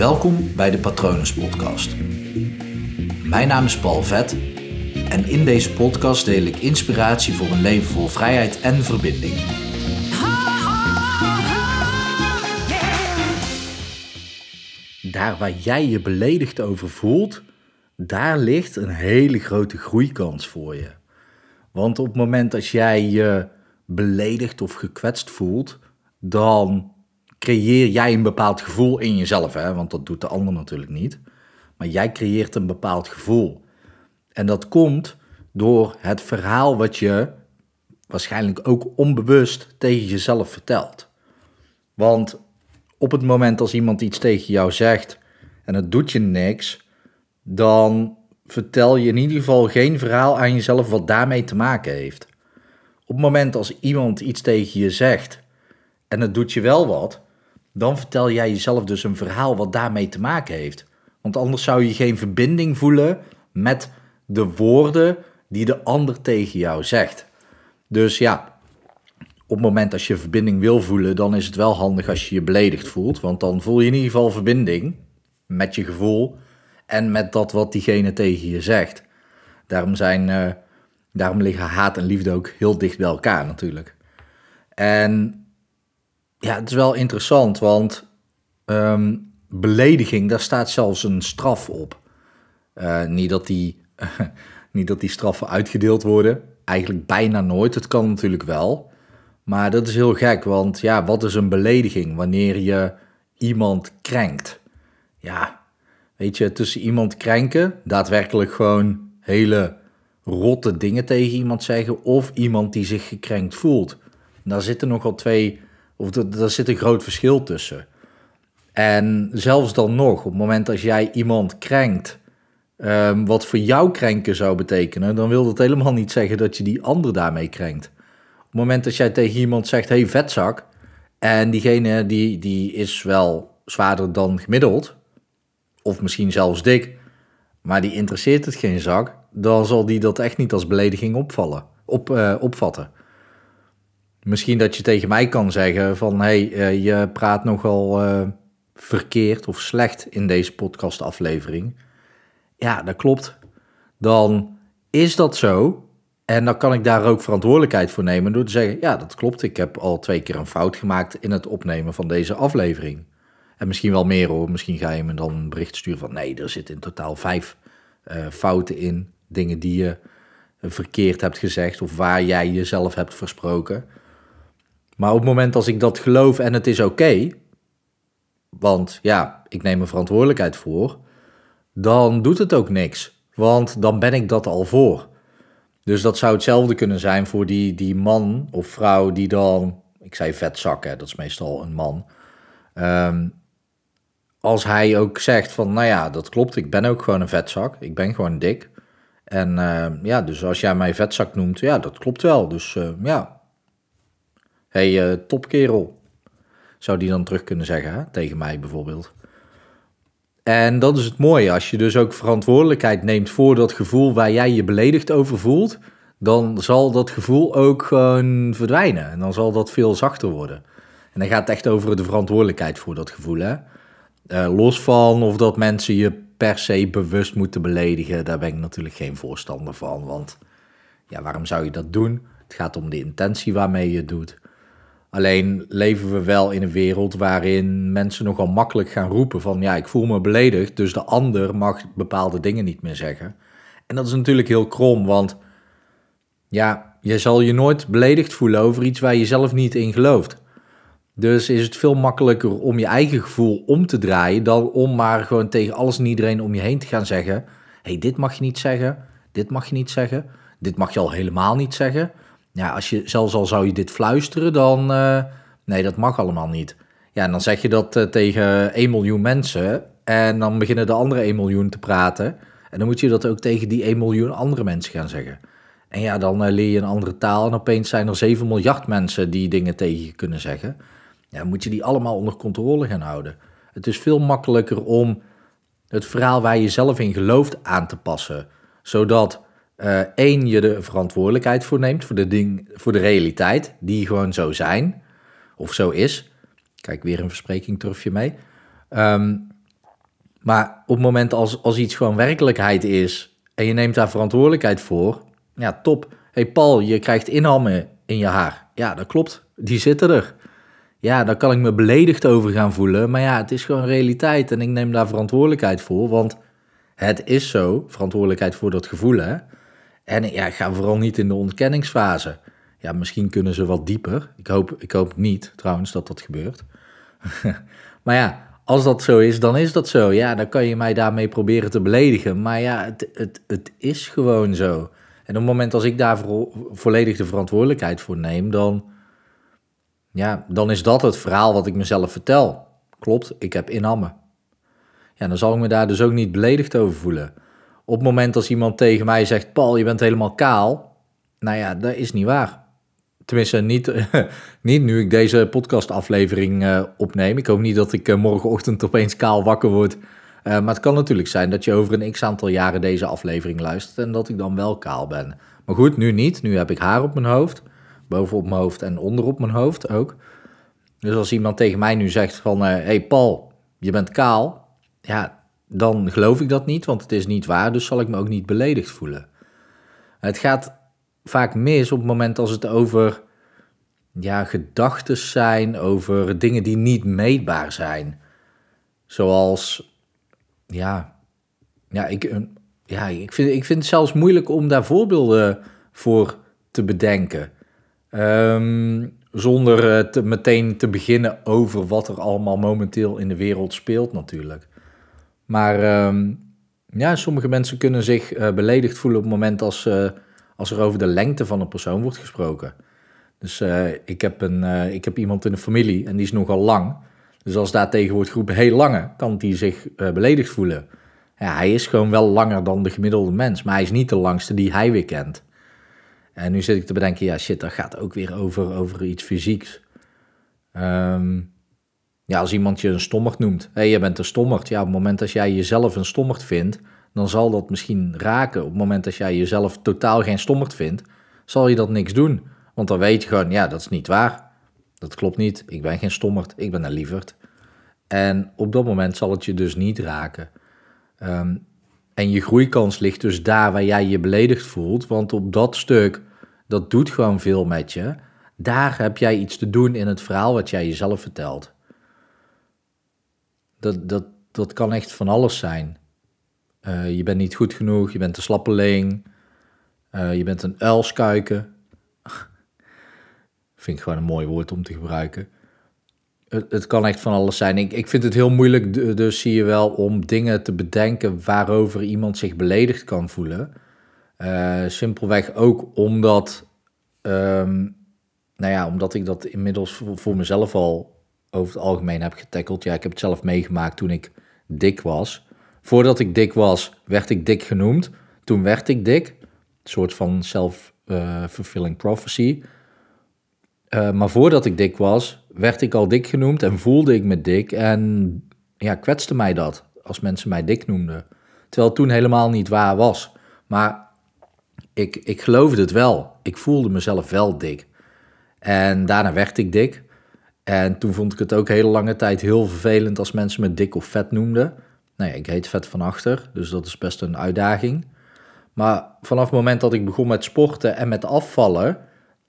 Welkom bij de Patronus Podcast. Mijn naam is Paul Vet en in deze podcast deel ik inspiratie voor een leven vol vrijheid en verbinding. Daar waar jij je beledigd over voelt, daar ligt een hele grote groeikans voor je. Want op het moment dat jij je beledigd of gekwetst voelt, dan creëer jij een bepaald gevoel in jezelf, hè? want dat doet de ander natuurlijk niet. Maar jij creëert een bepaald gevoel. En dat komt door het verhaal wat je waarschijnlijk ook onbewust tegen jezelf vertelt. Want op het moment als iemand iets tegen jou zegt en het doet je niks, dan vertel je in ieder geval geen verhaal aan jezelf wat daarmee te maken heeft. Op het moment als iemand iets tegen je zegt en het doet je wel wat, dan vertel jij jezelf dus een verhaal wat daarmee te maken heeft. Want anders zou je geen verbinding voelen met de woorden die de ander tegen jou zegt. Dus ja, op het moment dat je verbinding wil voelen, dan is het wel handig als je je beledigd voelt. Want dan voel je in ieder geval verbinding met je gevoel en met dat wat diegene tegen je zegt. Daarom, zijn, uh, daarom liggen haat en liefde ook heel dicht bij elkaar natuurlijk. En ja, het is wel interessant, want um, belediging, daar staat zelfs een straf op. Uh, niet, dat die, niet dat die straffen uitgedeeld worden, eigenlijk bijna nooit. Het kan natuurlijk wel. Maar dat is heel gek, want ja, wat is een belediging wanneer je iemand krenkt? Ja, weet je, tussen iemand krenken, daadwerkelijk gewoon hele rotte dingen tegen iemand zeggen, of iemand die zich gekrenkt voelt. Daar zitten nogal twee of daar zit een groot verschil tussen. En zelfs dan nog, op het moment als jij iemand krenkt, um, wat voor jou krenken zou betekenen, dan wil dat helemaal niet zeggen dat je die ander daarmee krenkt. Op het moment dat jij tegen iemand zegt, hey vetzak, en diegene die, die is wel zwaarder dan gemiddeld, of misschien zelfs dik, maar die interesseert het geen zak, dan zal die dat echt niet als belediging opvallen, op, uh, opvatten. Misschien dat je tegen mij kan zeggen van hé, hey, uh, je praat nogal uh, verkeerd of slecht in deze podcastaflevering. Ja, dat klopt. Dan is dat zo. En dan kan ik daar ook verantwoordelijkheid voor nemen door te zeggen: ja, dat klopt. Ik heb al twee keer een fout gemaakt in het opnemen van deze aflevering. En misschien wel meer hoor. Misschien ga je me dan een bericht sturen van: nee, er zitten in totaal vijf uh, fouten in. Dingen die je verkeerd hebt gezegd of waar jij jezelf hebt versproken. Maar op het moment als ik dat geloof en het is oké, want ja, ik neem er verantwoordelijkheid voor, dan doet het ook niks. Want dan ben ik dat al voor. Dus dat zou hetzelfde kunnen zijn voor die, die man of vrouw die dan, ik zei vetzak, hè, dat is meestal een man. Ehm, als hij ook zegt van, nou ja, dat klopt, ik ben ook gewoon een vetzak, ik ben gewoon dik. En uh, ja, dus als jij mij vetzak noemt, ja, dat klopt wel. Dus uh, ja, hey, uh, topkerel. Zou die dan terug kunnen zeggen hè? tegen mij bijvoorbeeld. En dat is het mooie. Als je dus ook verantwoordelijkheid neemt voor dat gevoel waar jij je beledigd over voelt, dan zal dat gevoel ook gewoon verdwijnen. En dan zal dat veel zachter worden. En dan gaat het echt over de verantwoordelijkheid voor dat gevoel. Hè? Uh, los van of dat mensen je per se bewust moeten beledigen, daar ben ik natuurlijk geen voorstander van. Want ja, waarom zou je dat doen? Het gaat om de intentie waarmee je het doet. Alleen leven we wel in een wereld waarin mensen nogal makkelijk gaan roepen van ja, ik voel me beledigd, dus de ander mag bepaalde dingen niet meer zeggen. En dat is natuurlijk heel krom, want ja, je zal je nooit beledigd voelen over iets waar je zelf niet in gelooft. Dus is het veel makkelijker om je eigen gevoel om te draaien dan om maar gewoon tegen alles en iedereen om je heen te gaan zeggen: hey, dit mag je niet zeggen, dit mag je niet zeggen, dit mag je al helemaal niet zeggen. Ja, als je, zelfs al zou je dit fluisteren, dan... Uh, nee, dat mag allemaal niet. Ja, en dan zeg je dat uh, tegen 1 miljoen mensen... en dan beginnen de andere 1 miljoen te praten... en dan moet je dat ook tegen die 1 miljoen andere mensen gaan zeggen. En ja, dan uh, leer je een andere taal... en opeens zijn er 7 miljard mensen die dingen tegen je kunnen zeggen. Ja, dan moet je die allemaal onder controle gaan houden. Het is veel makkelijker om het verhaal waar je zelf in gelooft aan te passen... zodat uh, één, je de verantwoordelijkheid voor neemt voor de, ding, voor de realiteit, die gewoon zo zijn, of zo is. Kijk, weer een verspreking turfje mee. Um, Maar op het moment als, als iets gewoon werkelijkheid is en je neemt daar verantwoordelijkheid voor, ja, top. hey Paul, je krijgt inhammen in je haar. Ja, dat klopt. Die zitten er. Ja, daar kan ik me beledigd over gaan voelen. Maar ja, het is gewoon realiteit en ik neem daar verantwoordelijkheid voor. Want het is zo, verantwoordelijkheid voor dat gevoel, hè. En ja, ga vooral niet in de ontkenningsfase. Ja, misschien kunnen ze wat dieper. Ik hoop, ik hoop niet, trouwens, dat dat gebeurt. maar ja, als dat zo is, dan is dat zo. Ja, dan kan je mij daarmee proberen te beledigen. Maar ja, het, het, het is gewoon zo. En op het moment als ik daar volledig de verantwoordelijkheid voor neem, dan, ja, dan is dat het verhaal wat ik mezelf vertel. Klopt, ik heb inhammen. Ja, dan zal ik me daar dus ook niet beledigd over voelen. Op het moment als iemand tegen mij zegt, Paul, je bent helemaal kaal. Nou ja, dat is niet waar. Tenminste, niet, niet nu ik deze podcastaflevering uh, opneem. Ik hoop niet dat ik uh, morgenochtend opeens kaal wakker word. Uh, maar het kan natuurlijk zijn dat je over een x aantal jaren deze aflevering luistert en dat ik dan wel kaal ben. Maar goed, nu niet. Nu heb ik haar op mijn hoofd. Bovenop mijn hoofd en onderop mijn hoofd ook. Dus als iemand tegen mij nu zegt van... Hey Paul, je bent kaal. Ja, dan geloof ik dat niet, want het is niet waar. Dus zal ik me ook niet beledigd voelen. Het gaat vaak mis op het moment als het over ja, gedachten zijn, over dingen die niet meetbaar zijn. Zoals, ja, ja, ik, ja, ik, vind, ik vind het zelfs moeilijk om daar voorbeelden voor te bedenken. Ehm, zonder eh, te, meteen te beginnen over wat er allemaal momenteel in de wereld speelt natuurlijk. Maar ehm, ja, sommige mensen kunnen zich uh, beledigd voelen op het moment als... Uh, als er over de lengte van een persoon wordt gesproken. Dus uh, ik, heb een, ik heb iemand in de familie en die is nogal lang. Dus als daar tegen wordt geroepen heel lange, kan die zich beledigd voelen. Ja, hij is gewoon wel langer dan de gemiddelde mens, maar hij is niet de langste die hij weer kent. En nu zit ik te bedenken, ja shit, dat gaat ook weer over, over iets fysieks. Um, ja, als iemand je een stommerd noemt. Hé, hey, je bent een stommerd. Ja, op het moment dat jij jezelf een stommerd vindt, dan zal dat misschien raken. Op het moment dat jij jezelf totaal geen stommerd vindt, zal je dat niks doen. Want dan weet je gewoon, ja, dat is niet waar. Dat klopt niet. Ik ben geen stommerd, ik ben een lieverd. En op dat moment zal het je dus niet raken. Um, en je groeikans ligt dus daar waar jij je beledigd voelt. Want op dat stuk, dat doet gewoon veel met je. Daar heb jij iets te doen in het verhaal wat jij jezelf vertelt. Dat, dat, dat kan echt van alles zijn. Uh, je bent niet goed genoeg, je bent een slappeling, uh, je bent een uilskuiken. Vind ik gewoon een mooi woord om te gebruiken. Het, het kan echt van alles zijn. Ik, ik vind het heel moeilijk, dus zie je wel, om dingen te bedenken waarover iemand zich beledigd kan voelen. Uh, simpelweg ook omdat, um, nou ja, omdat ik dat inmiddels voor, voor mezelf al over het algemeen heb getackeld. Ja, ik heb het zelf meegemaakt toen ik dik was. Voordat ik dik was, werd ik dik genoemd. Toen werd ik dik. Een soort van self-fulfilling prophecy. Uh, maar voordat ik dik was, werd ik al dik genoemd en voelde ik me dik. En ja, kwetste mij dat als mensen mij dik noemden. Terwijl het toen helemaal niet waar was. Maar ik, ik geloofde het wel. Ik voelde mezelf wel dik. En daarna werd ik dik. En toen vond ik het ook hele lange tijd heel vervelend als mensen me dik of vet noemden. Nou ja, ik heet vet van achter, dus dat is best een uitdaging. Maar vanaf het moment dat ik begon met sporten en met afvallen,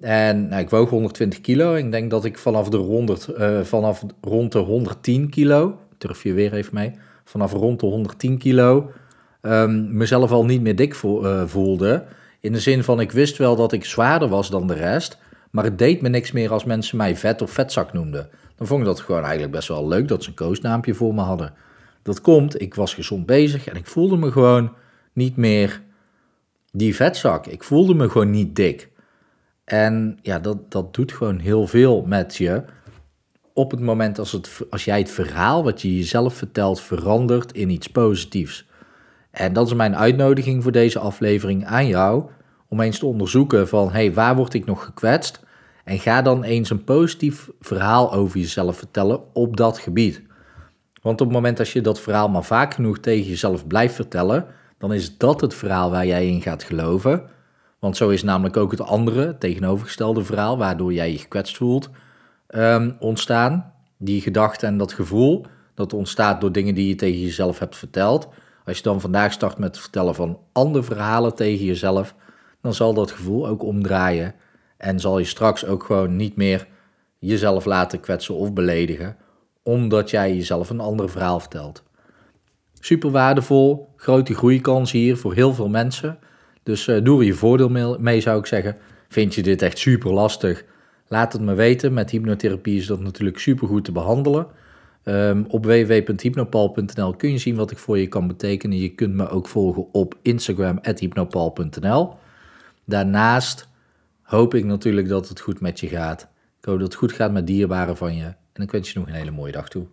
en nou, ik woog 120 kilo, ik denk dat ik vanaf, de 100, uh, vanaf rond de 110 kilo, durf je weer even mee, vanaf rond de 110 kilo, um, mezelf al niet meer dik uh, voelde. In de zin van, ik wist wel dat ik zwaarder was dan de rest, maar het deed me niks meer als mensen mij vet of vetzak noemden. Dan vond ik dat gewoon eigenlijk best wel leuk dat ze een koosnaampje voor me hadden. Dat komt, ik was gezond bezig en ik voelde me gewoon niet meer die vetzak. Ik voelde me gewoon niet dik. En ja, dat, dat doet gewoon heel veel met je. Op het moment als, het, als jij het verhaal wat je jezelf vertelt verandert in iets positiefs. En dat is mijn uitnodiging voor deze aflevering aan jou. Om eens te onderzoeken van, hey, waar word ik nog gekwetst? En ga dan eens een positief verhaal over jezelf vertellen op dat gebied. Want op het moment dat je dat verhaal maar vaak genoeg tegen jezelf blijft vertellen, dan is dat het verhaal waar jij in gaat geloven. Want zo is namelijk ook het andere, tegenovergestelde verhaal, waardoor jij je gekwetst voelt, um, ontstaan. Die gedachte en dat gevoel, Dat ontstaat door dingen die je tegen jezelf hebt verteld. Als je dan vandaag start met het vertellen van andere verhalen tegen jezelf, dan zal dat gevoel ook omdraaien. En zal je straks ook gewoon niet meer jezelf laten kwetsen of beledigen, omdat jij jezelf een ander verhaal vertelt. Super waardevol, grote groeikans hier voor heel veel mensen. Dus uh, doe er je voordeel mee, zou ik zeggen. Vind je dit echt super lastig? Laat het me weten. Met hypnotherapie is dat natuurlijk super goed te behandelen. Um, op www.hypnopal.nl kun je zien wat ik voor je kan betekenen. Je kunt me ook volgen op Instagram, hypnopal.nl. Daarnaast hoop ik natuurlijk dat het goed met je gaat. Ik hoop dat het goed gaat met dierbaren van je. En ik wens je nog een hele mooie dag toe.